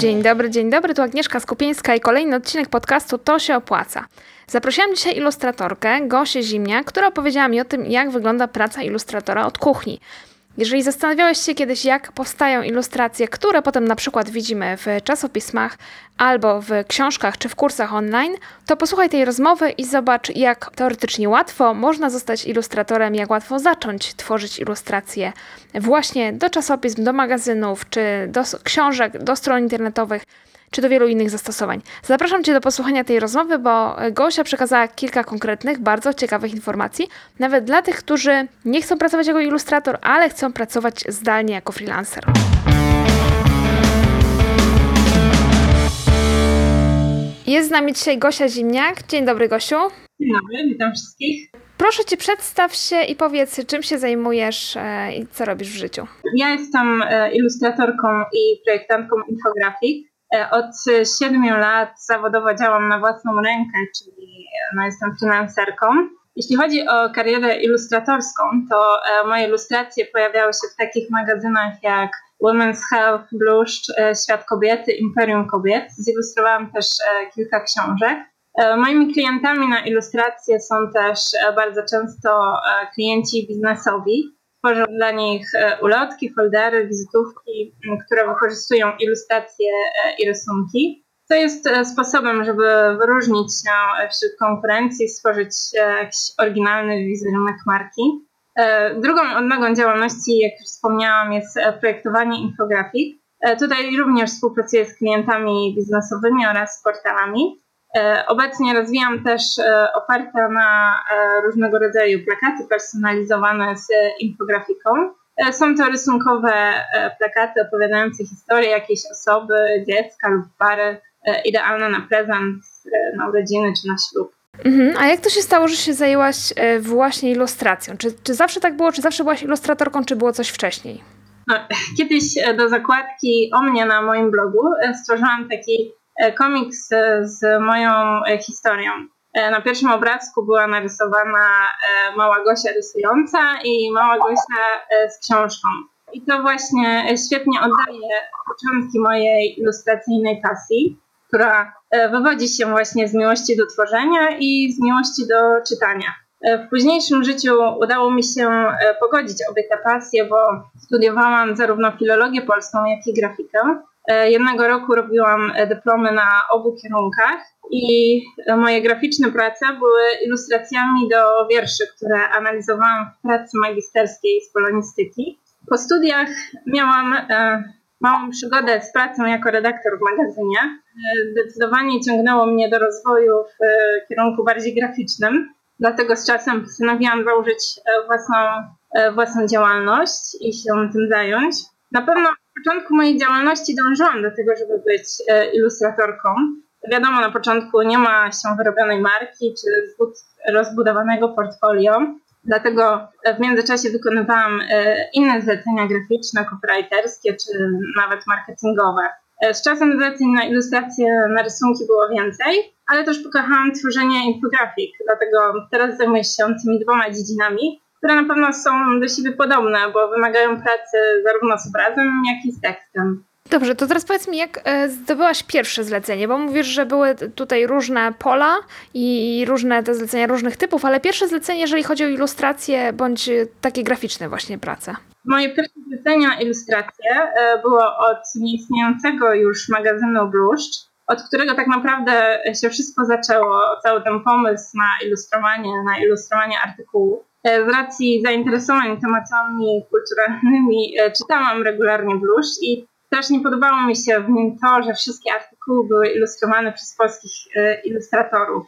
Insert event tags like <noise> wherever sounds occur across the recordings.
Dzień dobry, dzień dobry, tu Agnieszka Skupieńska i kolejny odcinek podcastu To się opłaca. Zaprosiłam dzisiaj ilustratorkę, Gosię Zimnia, która opowiedziała mi o tym, jak wygląda praca ilustratora od kuchni. Jeżeli zastanawiałeś się kiedyś, jak powstają ilustracje, które potem na przykład widzimy w czasopismach albo w książkach czy w kursach online, to posłuchaj tej rozmowy i zobacz, jak teoretycznie łatwo można zostać ilustratorem, jak łatwo zacząć tworzyć ilustracje właśnie do czasopism, do magazynów czy do książek, do stron internetowych czy do wielu innych zastosowań. Zapraszam Cię do posłuchania tej rozmowy, bo Gosia przekazała kilka konkretnych, bardzo ciekawych informacji, nawet dla tych, którzy nie chcą pracować jako ilustrator, ale chcą pracować zdalnie jako freelancer. Jest z nami dzisiaj Gosia Zimniak. Dzień dobry, Gosiu. Dzień dobry, witam wszystkich. Proszę Cię, przedstaw się i powiedz, czym się zajmujesz e, i co robisz w życiu. Ja jestem e, ilustratorką i projektantką infografik. E, od siedmiu lat zawodowo działam na własną rękę, czyli no, jestem freelancerką. Jeśli chodzi o karierę ilustratorską, to e, moje ilustracje pojawiały się w takich magazynach jak Women's Health, Bluszcz, e, Świat Kobiety, Imperium Kobiet. Zilustrowałam też kilka książek. Moimi klientami na ilustracje są też bardzo często klienci biznesowi, Tworzę dla nich e, ulotki, foldery, wizytówki, które wykorzystują ilustracje e, i rysunki. To jest e, sposobem, żeby wyróżnić się wśród konkurencji, stworzyć jakiś oryginalny wizerunek marki. Drugą odnogą działalności, jak już wspomniałam, jest projektowanie infografik. Tutaj również współpracuję z klientami biznesowymi oraz portalami. E, obecnie rozwijam też e, ofertę na e, różnego rodzaju plakaty personalizowane z infografiką. Są to rysunkowe plakaty opowiadające historię jakiejś osoby, dziecka lub pary, idealne na prezent, na urodziny czy na ślub. Mhm. A jak to się stało, że się zajęłaś właśnie ilustracją? Czy, czy zawsze tak było? Czy zawsze byłaś ilustratorką, czy było coś wcześniej? No, <laughs> kiedyś do zakładki o mnie na moim blogu stworzyłam taki komiks z moją e, historią. E, na pierwszym obrazku była narysowana mała Gosia rysująca i mała Gosia z książką. I to właśnie świetnie oddaje początki mojej ilustracyjnej pasji, która wywodzi się właśnie z miłości do tworzenia i z miłości do czytania. W późniejszym życiu udało mi się pogodzić obie te pasje, bo studiowałam zarówno filologię polską, jak i grafikę. E, jednego roku robiłam e, dyplomy na obu kierunkach i moje graficzne prace były ilustracjami do wierszy, które analizowałam w pracy magisterskiej z polonistyki. Po studiach miałam e, małą przygodę z pracą jako redaktor w magazynie. Zdecydowanie ciągnęło mnie do rozwoju w kierunku bardziej graficznym, dlatego z czasem postanowiłam założyć własną, własną działalność i się tym zająć. Na pewno początku mojej działalności dążyłam do tego, żeby być e, ilustratorką. Wiadomo, na początku nie ma się wyrobionej marki czy rozbudowanego portfolio, dlatego w międzyczasie wykonywałam e, inne zlecenia graficzne, copywriterskie czy nawet marketingowe. E, z czasem zleceń na ilustracje, na rysunki było więcej, ale też pokochałam tworzenie infografik, dlatego teraz zajmuję się tymi dwoma dziedzinami które na pewno są do siebie podobne, bo wymagają pracy zarówno z obrazem, jak i z tekstem. Dobrze, to teraz powiedz mi, jak e, zdobyłaś pierwsze zlecenie, bo mówisz, że były tutaj różne pola i różne te zlecenia różnych typów, ale pierwsze zlecenie, jeżeli chodzi o ilustracje bądź takie graficzne właśnie prace. Moje pierwsze zlecenia ilustracje e, było od nieistniejącego już magazynu Bluszcz, od którego tak naprawdę się wszystko zaczęło, cały ten pomysł na ilustrowanie, na ilustrowanie artykułów. E, z racji zainteresowań tematami kulturalnymi e, czytałam regularnie Blusz i strasznie podobało mi się w nim to, że wszystkie artykuły były ilustrowane przez polskich e, ilustratorów.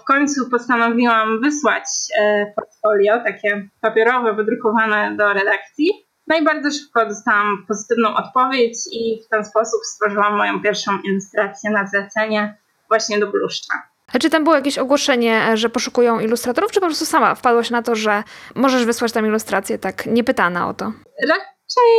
W końcu postanowiłam wysłać portfolio, takie papierowe, wydrukowane do redakcji. No i bardzo szybko dostałam pozytywną odpowiedź i w ten sposób stworzyłam moją pierwszą ilustrację na zlecenie właśnie do bluszcza. Czy tam było jakieś ogłoszenie, że poszukują ilustratorów, czy po prostu sama wpadłaś na to, że możesz wysłać tam ilustrację tak niepytana o to? Raczej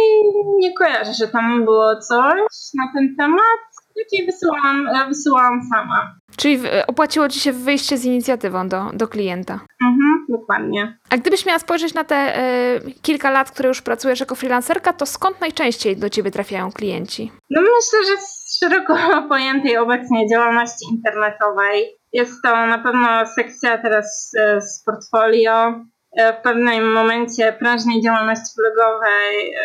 nie kojarzę, że tam było coś na ten temat. raczej wysyłam, wysyłam sama. Czyli opłaciło Ci się wyjście z inicjatywą do, do klienta. Mhm, dokładnie. A gdybyś miała spojrzeć na te y, kilka lat, które już pracujesz jako freelancerka, to skąd najczęściej do Ciebie trafiają klienci? No myślę, że z szeroko <laughs> pojętej obecnie działalności internetowej. Jest to na pewno sekcja teraz y, z portfolio. Y, w pewnym momencie prężnej działalności blogowej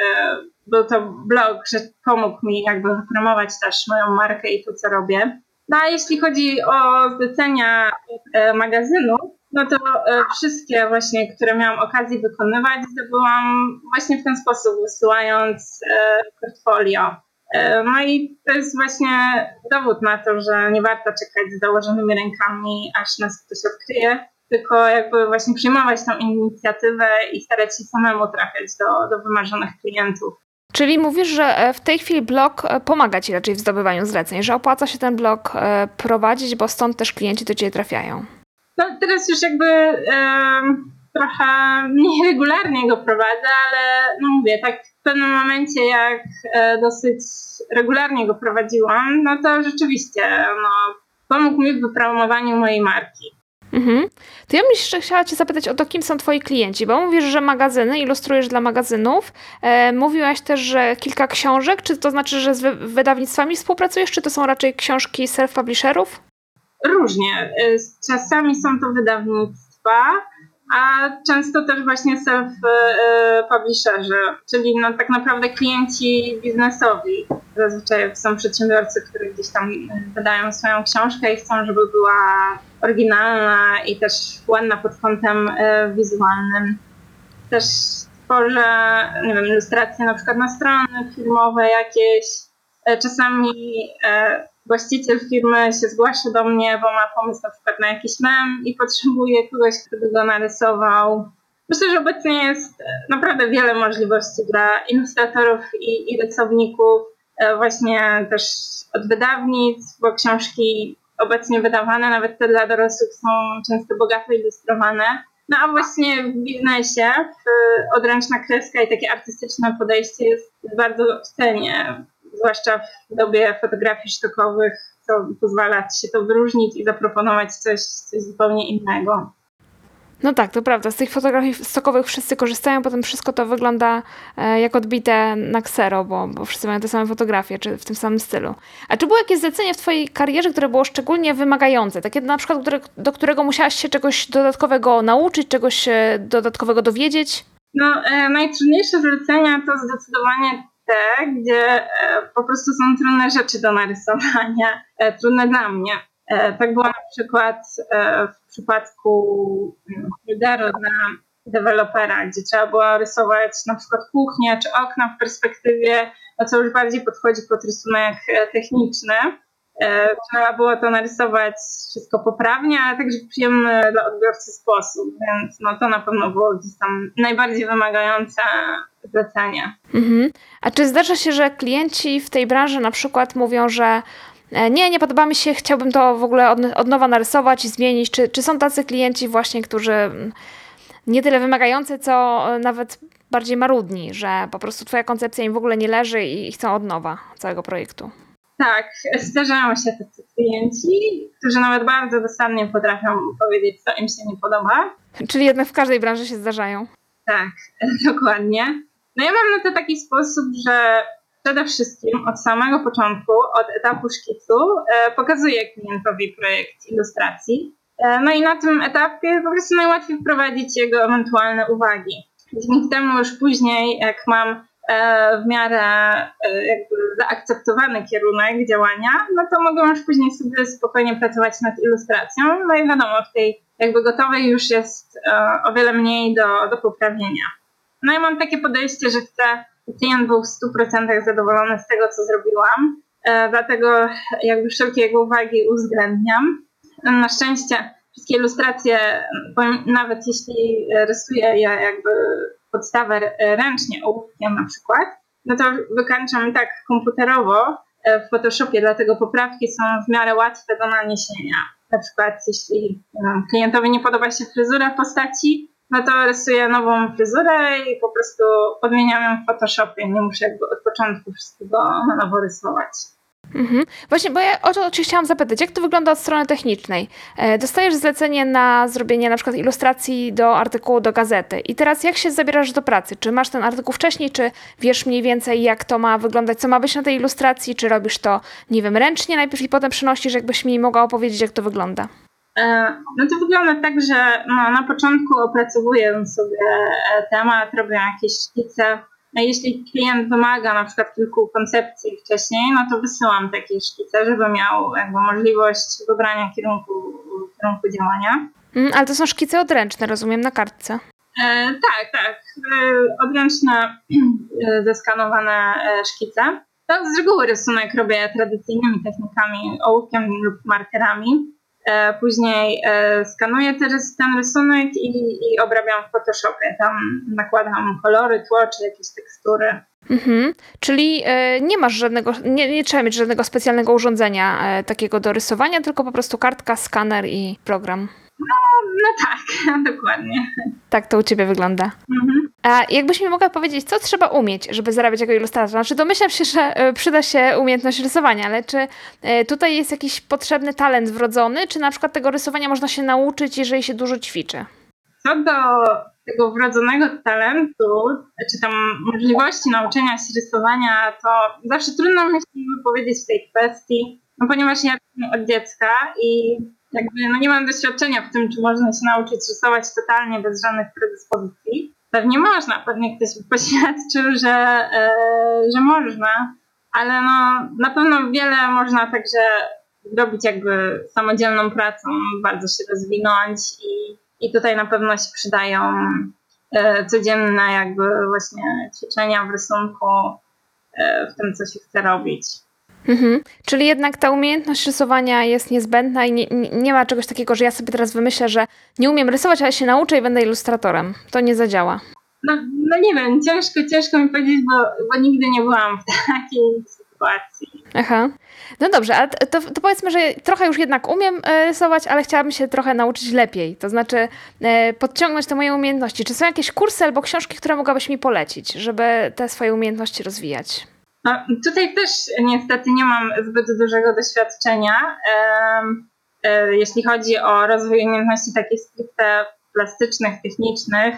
był to blog, że pomógł mi jakby wypromować też moją markę i to, co robię. No a jeśli chodzi o zlecenia e, magazynu, no to e, wszystkie właśnie, które miałam okazję wykonywać, zdobyłam właśnie w ten sposób, wysyłając e, portfolio. No i to jest właśnie dowód na to, że nie warto czekać z założonymi rękami, aż nas ktoś odkryje, tylko jakby właśnie przyjmować tą inicjatywę i starać się samemu trafiać do, do wymarzonych klientów. Czyli mówisz, że e, w tej chwili blog e, pomaga Ci raczej w zdobywaniu zleceń, że opłaca się ten blog e, prowadzić, bo stąd też klienci do Ciebie trafiają. No teraz już jakby e, trochę mniej regularnie go prowadzę, ale no mówię, tak w pewnym momencie jak e, dosyć regularnie go prowadziłam, no to rzeczywiście no, pomógł mi w wypromowaniu mojej marki. Mhm. To ja bym jeszcze chciała Cię zapytać o to, kim są Twoi klienci, bo mówisz, że magazyny, ilustrujesz dla magazynów. E, mówiłaś też, że kilka książek. Czy to znaczy, że z wydawnictwami współpracujesz, czy to są raczej książki self-publisherów? Różnie. E, czasami są to wydawnictwa, a często też właśnie self-publisherzy, czyli no tak naprawdę klienci biznesowi. Zazwyczaj są przedsiębiorcy, którzy gdzieś tam wydają swoją książkę i chcą, żeby była oryginalna i też ładna pod kątem wizualnym. Też tworzę, nie wiem, ilustracje na przykład na strony filmowe jakieś. Czasami właściciel firmy się zgłasza do mnie, bo ma pomysł na przykład na jakiś mem i potrzebuje kogoś, kto by go narysował. Myślę, że obecnie jest naprawdę wiele możliwości dla ilustratorów i, i rysowników, właśnie też od wydawnictw, bo książki obecnie wydawane, nawet te dla dorosłych są często bogato ilustrowane. No a właśnie w biznesie odręczna kreska i takie artystyczne podejście jest bardzo w cenie, zwłaszcza w dobie fotografii sztukowych, co pozwala się to wyróżnić i zaproponować coś, coś zupełnie innego. No tak, to prawda. Z tych fotografii stokowych wszyscy korzystają, potem wszystko to wygląda e, jak odbite na ksero, bo, bo wszyscy mają te same fotografie, czy w tym samym stylu. A czy było jakieś zlecenie w Twojej karierze, które było szczególnie wymagające? Takie na przykład, które, do którego musiałaś się czegoś dodatkowego nauczyć, czegoś e, dodatkowego dowiedzieć? No, e, najtrudniejsze zlecenia to zdecydowanie te, gdzie e, po prostu są trudne rzeczy do narysowania, e, trudne dla mnie. E, tak było na przykład w przypadku mm, dla dewelopera, gdzie trzeba było rysować na przykład kuchnię czy okna w perspektywie, no co już bardziej podchodzi pod rysunek techniczny. Trzeba było to narysować wszystko poprawnie, ale także w przyjemny dla odbiorcy sposób, więc no to na pewno było gdzieś tam najbardziej wymagające zlecenie. Mhm. A czy zdarza się, że klienci w tej branży na przykład mówią, że E, nie, nie podoba mi się, chciałbym to w ogóle od, od nowa narysować i zmienić. Czy, czy są tacy klienci właśnie, którzy mm, nie tyle wymagający, co e, nawet bardziej marudni, że po prostu twoja koncepcja im w ogóle nie leży i chcą od nowa całego projektu? Tak, zdarzają się tacy klienci, którzy nawet bardzo dosadnie potrafią powiedzieć, co im się nie podoba. Czyli jednak w każdej branży się zdarzają. Tak, <laughs> dokładnie. No ja mam na to taki sposób, że przede wszystkim od samego początku, od etapu szkicu, e, pokazuję klientowi projekt ilustracji. E, no i na tym etapie po prostu najłatwiej wprowadzić jego ewentualne uwagi. Dzięki temu już później, jak mam w miarę jakby zaakceptowany kierunek działania, no to mogę już później sobie spokojnie pracować nad ilustracją. No i wiadomo, w tej jakby gotowej już jest o wiele mniej do, do poprawienia. No i mam takie podejście, że chcę klient był w 100% zadowolony z tego, co zrobiłam. E, dlatego jakby wszelkie jego uwagi uwzględniam. Na szczęście wszystkie ilustracje, nawet jeśli rysuję je jakby podstawę ręcznie ołówkiem na przykład, no to wykańczam tak komputerowo e, w Photoshopie, dlatego poprawki są w miarę łatwe do naniesienia. Na przykład jeśli klientowi nie podoba się fryzura postaci, no to rysuję nową fryzurę i po prostu odmieniam ją w Photoshopie. Nie muszę jakby od początku wszystkiego na nowo rysować. Mhm. Właśnie, bo ja o to chciałam zapytać, jak to wygląda od strony technicznej? E, dostajesz zlecenie na zrobienie na przykład ilustracji do artykułu do gazety i teraz jak się zabierasz do pracy? Czy masz ten artykuł wcześniej, czy wiesz mniej więcej jak to ma wyglądać, co ma być na tej ilustracji, czy robisz to, nie wiem, ręcznie najpierw i potem przynosisz, jakbyś mi mogła opowiedzieć, jak to wygląda? E, no to wygląda tak, że no, na początku opracowuję sobie e, temat, robię jakieś szkice, a jeśli klient wymaga na przykład kilku koncepcji wcześniej, no to wysyłam takie szkice, żeby miał jakby możliwość wybrania kierunku, kierunku działania. Mm, ale to są szkice odręczne, rozumiem, na kartce. E, tak, tak. E, odręczne, <clears throat> e, zeskanowane e, szkice. To z reguły rysunek robię tradycyjnymi technikami, ołówkiem lub markerami. E, później e, skanuję teraz ten rysunek i, i obrabiam w Photoshopie. Tam nakładam kolory, tło czy jakieś tekstury. Mhm. Czyli e, nie masz żadnego, nie, nie trzeba mieć żadnego specjalnego urządzenia takiego do rysowania, tylko po prostu kartka, skaner i program. No tak, <laughs> dokładnie. Tak to u ciebie wygląda. Mhm. A jakbyś mi mogła powiedzieć, co trzeba umieć, żeby zarabiać jako ilustrator? Znaczy domyślam się, że e, przyda się umiejętność rysowania, ale czy e, tutaj jest jakiś potrzebny talent wrodzony, czy na przykład tego rysowania można się nauczyć, jeżeli się dużo ćwiczy? Co do tego wrodzonego talentu, czy tam możliwości nauczenia się rysowania, to zawsze trudno mi się wypowiedzieć w tej kwestii, no ponieważ ja od dziecka i jakby no nie mam doświadczenia w tym, czy można się nauczyć rysować totalnie bez żadnych predyspozycji. Pewnie można, pewnie ktoś poświadczył, że, e, że można, ale no na pewno wiele można także robić jakby samodzielną pracą, bardzo się rozwinąć i, i tutaj na pewno się przydają e, codzienne jakby właśnie ćwiczenia w rysunku, e, w tym, co się chce robić. Mhm. Czyli jednak ta umiejętność rysowania jest niezbędna i nie, nie, ma czegoś takiego, że ja sobie teraz wymyślę, że nie umiem rysować, ale się nauczę i będę ilustratorem. To nie zadziała. No, no nie wiem, ciężko, ciężko mi powiedzieć, bo, bo nigdy nie byłam w takiej sytuacji. Aha. No dobrze, ale to, to powiedzmy, że trochę już jednak umiem e, rysować, ale chciałabym się trochę nauczyć lepiej. To znaczy e, podciągnąć te moje umiejętności. Czy są jakieś kursy albo książki, które mogłabyś mi polecić, żeby te swoje umiejętności rozwijać? No, tutaj też niestety nie mam zbyt dużego doświadczenia, e, jeśli chodzi o rozwój umiejętności takich stricte plastycznych, technicznych.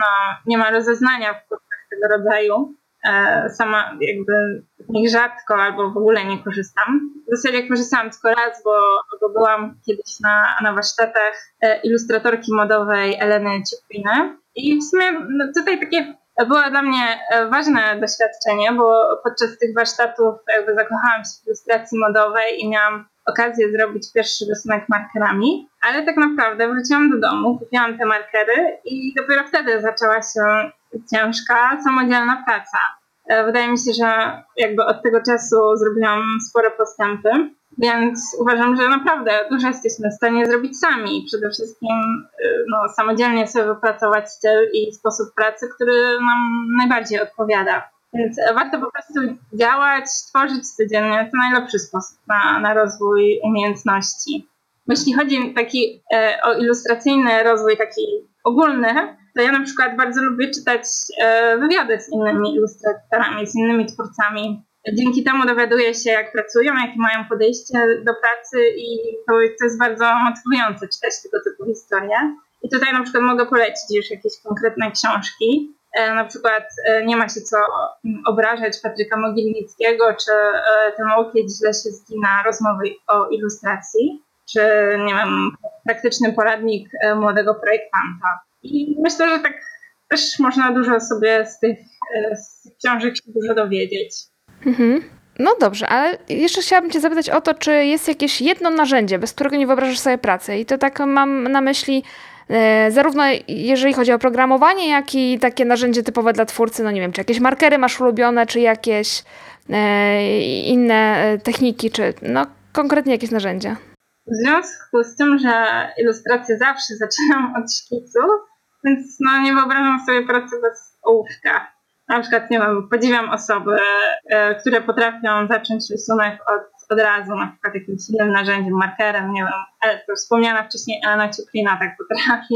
No, nie ma rozeznania w kursach tego rodzaju. E, Sama jakby z nich rzadko albo w ogóle nie korzystam. W zasadzie korzystałam tylko raz, bo, bo byłam kiedyś na, na warsztatach e, ilustratorki modowej Eleny Ciepliny. I w sumie no, tutaj takie było dla mnie e, ważne doświadczenie, bo podczas tych warsztatów jakby zakochałam się w ilustracji modowej i miałam okazję zrobić pierwszy rysunek markerami, ale tak naprawdę wróciłam do domu, kupiłam te markery i dopiero wtedy zaczęła się ciężka, samodzielna praca. E, Wydaje mi się, że jakby od tego czasu zrobiłam spore postępy, więc uważam, że naprawdę dużo jesteśmy w stanie zrobić sami. Przede wszystkim y, no, samodzielnie sobie wypracować styl i sposób pracy, który nam najbardziej odpowiada. Więc e, warto po prostu działać, tworzyć codziennie. To najlepszy sposób na, na rozwój umiejętności. Jeśli chodzi taki e, o ilustracyjny rozwój, taki ogólny, to ja na przykład bardzo lubię czytać e, wywiady z innymi ilustratorami, z innymi twórcami. Dzięki temu dowiaduję się, jak pracują, jakie mają podejście do pracy i to, to jest bardzo motywujące czytać tego typu historie. I tutaj na przykład mogę polecić już jakieś konkretne książki. E, na przykład e, nie ma się co obrażać Patryka Mogilnickiego, czy e, ten łokieć źle się zgina rozmowy o ilustracji, czy nie wiem, praktyczny poradnik młodego projektanta. I myślę, że tak też można dużo sobie z tych, z tych książek się dużo dowiedzieć. Mhm. No dobrze, ale jeszcze chciałabym Cię zapytać o to, czy jest jakieś jedno narzędzie, bez którego nie wyobrażasz sobie pracy. I to tak mam na myśli e, zarówno jeżeli chodzi o programowanie, jak i takie narzędzie typowe dla twórcy, no nie wiem, czy jakieś markery masz ulubione, czy jakieś e, inne e, techniki, czy no konkretnie jakieś narzędzia. W związku z tym, że ilustrację zawsze zaczynam od szkicu, więc no nie wyobrażam sobie pracy bez ołówka. Na przykład, nie wiem, podziwiam osoby, e, które potrafią zacząć rysunek od, od razu, na przykład jakimś innym narzędziem, markerem, nie wiem, ale to wspomniana wcześniej Elena Cieplina tak potrafi.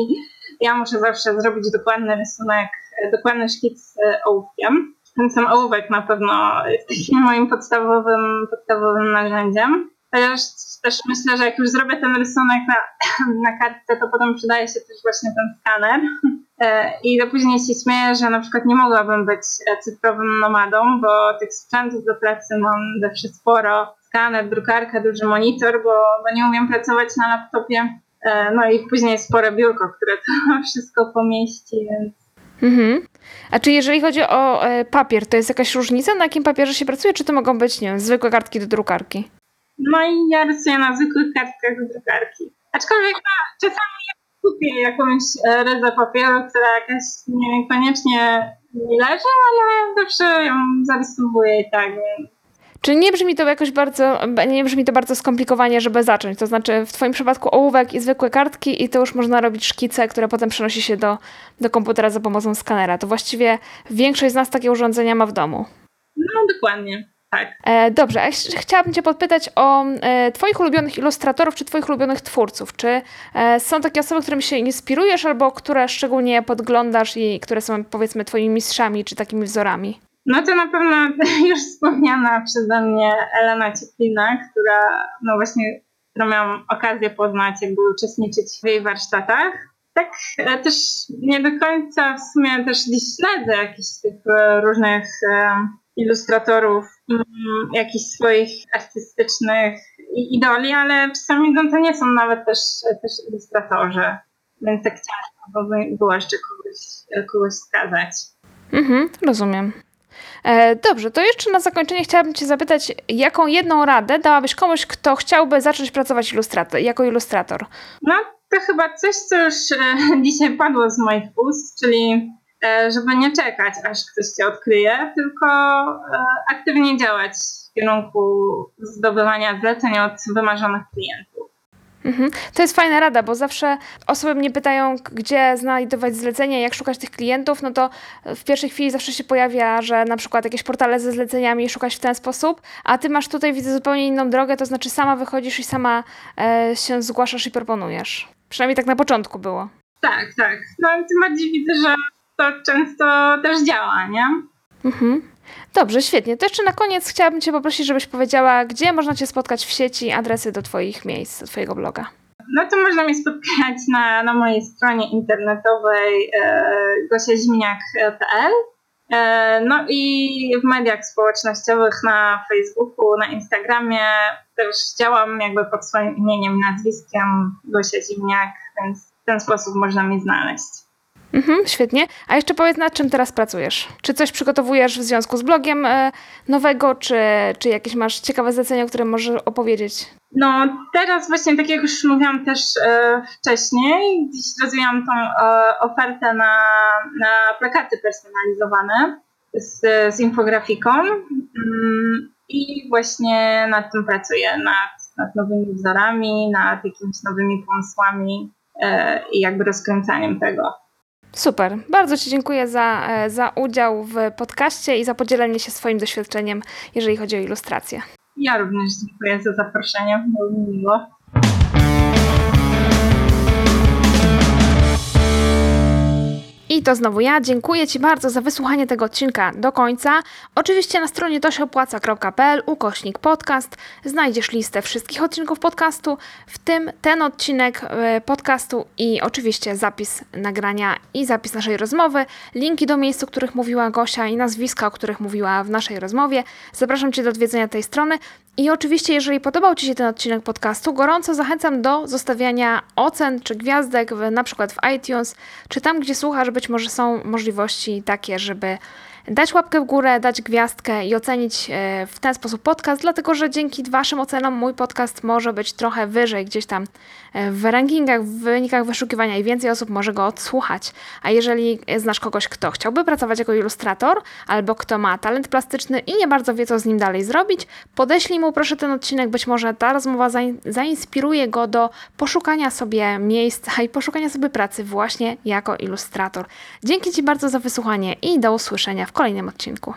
Ja muszę zawsze zrobić dokładny rysunek, e, dokładny szkic e, ołówkiem. ten sam ołówek na pewno jest takim moim podstawowym, podstawowym narzędziem. Chociaż też myślę, że jak już zrobię ten rysunek na, <clears throat> na kartce, to potem przydaje się też właśnie ten skaner. E, I do później się śmieję, że na przykład nie mogłabym być cyfrowym nomadą, bo tych sprzętów do pracy mam zawsze sporo. Skaner, drukarka, duży monitor, bo, bo nie umiem pracować na laptopie. E, no i później spore biurko, które to <laughs> wszystko pomieści, więc Mhm. A czy jeżeli chodzi o e, papier, to jest jakaś różnica, na jakim papierze się pracuje, czy to mogą być, nie wiem, zwykłe kartki do drukarki? No i ja rysuję na zwykłych kartkach do drukarki. Aczkolwiek no, czasami kupię jakąś e, rezę papieru, która jakaś niekoniecznie mi leży, ale zawsze ją zarysowuję i tak, więc Czy nie brzmi to jakoś bardzo, nie brzmi to bardzo skomplikowanie, żeby zacząć? To znaczy w Twoim przypadku ołówek i zwykłe kartki i to już można robić szkice, które potem przenosi się do, do komputera za pomocą skanera. To właściwie większość z nas takie urządzenia ma w domu. no dokładnie, tak. E, dobrze, a ch- chciałabym Cię podpytać o e, Twoich ulubionych ilustratorów czy Twoich ulubionych twórców. Czy e, są takie osoby, którymi się inspirujesz albo które szczególnie podglądasz i które są powiedzmy Twoimi mistrzami czy takimi wzorami? No to na pewno <laughs> już wspomniana przeze mnie Elena Cieplina, która no właśnie, którą miałam okazję poznać, jakby uczestniczyć w jej warsztatach. Tak też nie do końca w sumie też gdzieś śledzę jakichś tych różnych ilustratorów, mm, jakichś swoich artystycznych idoli, ale czasami no, to nie są nawet też, też ilustratorzy, więc tak ciężko by było jeszcze kogoś, kogoś wskazać. Mhm, rozumiem. E, dobrze, to jeszcze na zakończenie chciałabym Cię zapytać, jaką jedną radę dałabyś komuś, kto chciałby zacząć pracować jako ilustrator? No, to chyba coś, co już e, <laughs> dzisiaj padło z moich ust, czyli żeby nie czekać, aż ktoś cię odkryje, tylko e, aktywnie działać w kierunku zdobywania zleceń od wymarzonych klientów. Mhm. To jest fajna rada, bo zawsze osoby mnie pytają, gdzie znajdować zlecenia, jak szukać tych klientów, no to w pierwszej chwili zawsze się pojawia, że na przykład jakieś portale ze zleceniami szukać w ten sposób, a ty masz tutaj, widzę, zupełnie inną drogę, to znaczy sama wychodzisz i sama e, się zgłaszasz i proponujesz. Przynajmniej tak na początku było. Tak, tak. No tym bardziej widzę, że to często też działa, nie? Mhm. Dobrze, świetnie. To jeszcze na koniec chciałabym Cię poprosić, żebyś powiedziała, gdzie można Cię spotkać w sieci, adresy do Twoich miejsc, do Twojego bloga. No to można mnie spotkać na, na mojej stronie internetowej e, gosiazimniak.pl e, No i w mediach społecznościowych na Facebooku, na Instagramie też działam jakby pod swoim imieniem i nazwiskiem Gosia Zimniak, więc w ten sposób można mnie znaleźć. Mhm, świetnie. A jeszcze powiedz, nad czym teraz pracujesz? Czy coś przygotowujesz w związku z blogiem e, nowego, czy, czy jakieś masz ciekawe zlecenia, o którym możesz opowiedzieć? No teraz właśnie, tak jak już mówiłam też e, wcześniej, dziś rozwijam tą e, ofertę na, na plakaty personalizowane z, z infografiką mm, i właśnie nad tym pracuję, nad, nad nowymi wzorami, nad jakimiś nowymi pomysłami e, i jakby rozkręcaniem tego. Super. Bardzo Ci dziękuję za, e, za udział w podcaście i za podzielenie się swoim doświadczeniem, jeżeli chodzi o ilustrację. Ja również dziękuję za zaproszenie, było mi miło. I to znowu ja. Dziękuję Ci bardzo za wysłuchanie tego odcinka do końca. Oczywiście na stronie tosiopłaca.pl ukośnik podcast znajdziesz listę wszystkich odcinków podcastu, w tym ten odcinek e, podcastu i oczywiście zapis nagrania i zapis naszej rozmowy, linki do miejsc, o których mówiła Gosia i nazwiska, o których mówiła w naszej rozmowie. Zapraszam Cię do odwiedzenia tej strony. I oczywiście, jeżeli podobał Ci się ten odcinek podcastu, gorąco zachęcam do zostawiania ocen czy gwiazdek, w, na przykład w iTunes, czy tam, gdzie słuchasz, być może są możliwości takie, żeby dać łapkę w górę, dać gwiazdkę i ocenić e, w ten sposób podcast, dlatego że dzięki Waszym ocenom mój podcast może być trochę wyżej gdzieś tam e, w rankingach, w wynikach wyszukiwania i więcej osób może go odsłuchać. A jeżeli znasz kogoś, kto chciałby pracować jako ilustrator, albo kto ma talent plastyczny i nie bardzo wie, co z nim dalej zrobić, podeślij mu proszę ten odcinek, być może ta rozmowa zain- zainspiruje go do poszukania sobie miejsca i poszukania sobie pracy właśnie jako ilustrator. Dzięki Ci bardzo za wysłuchanie i do usłyszenia w kolejnym odcinku.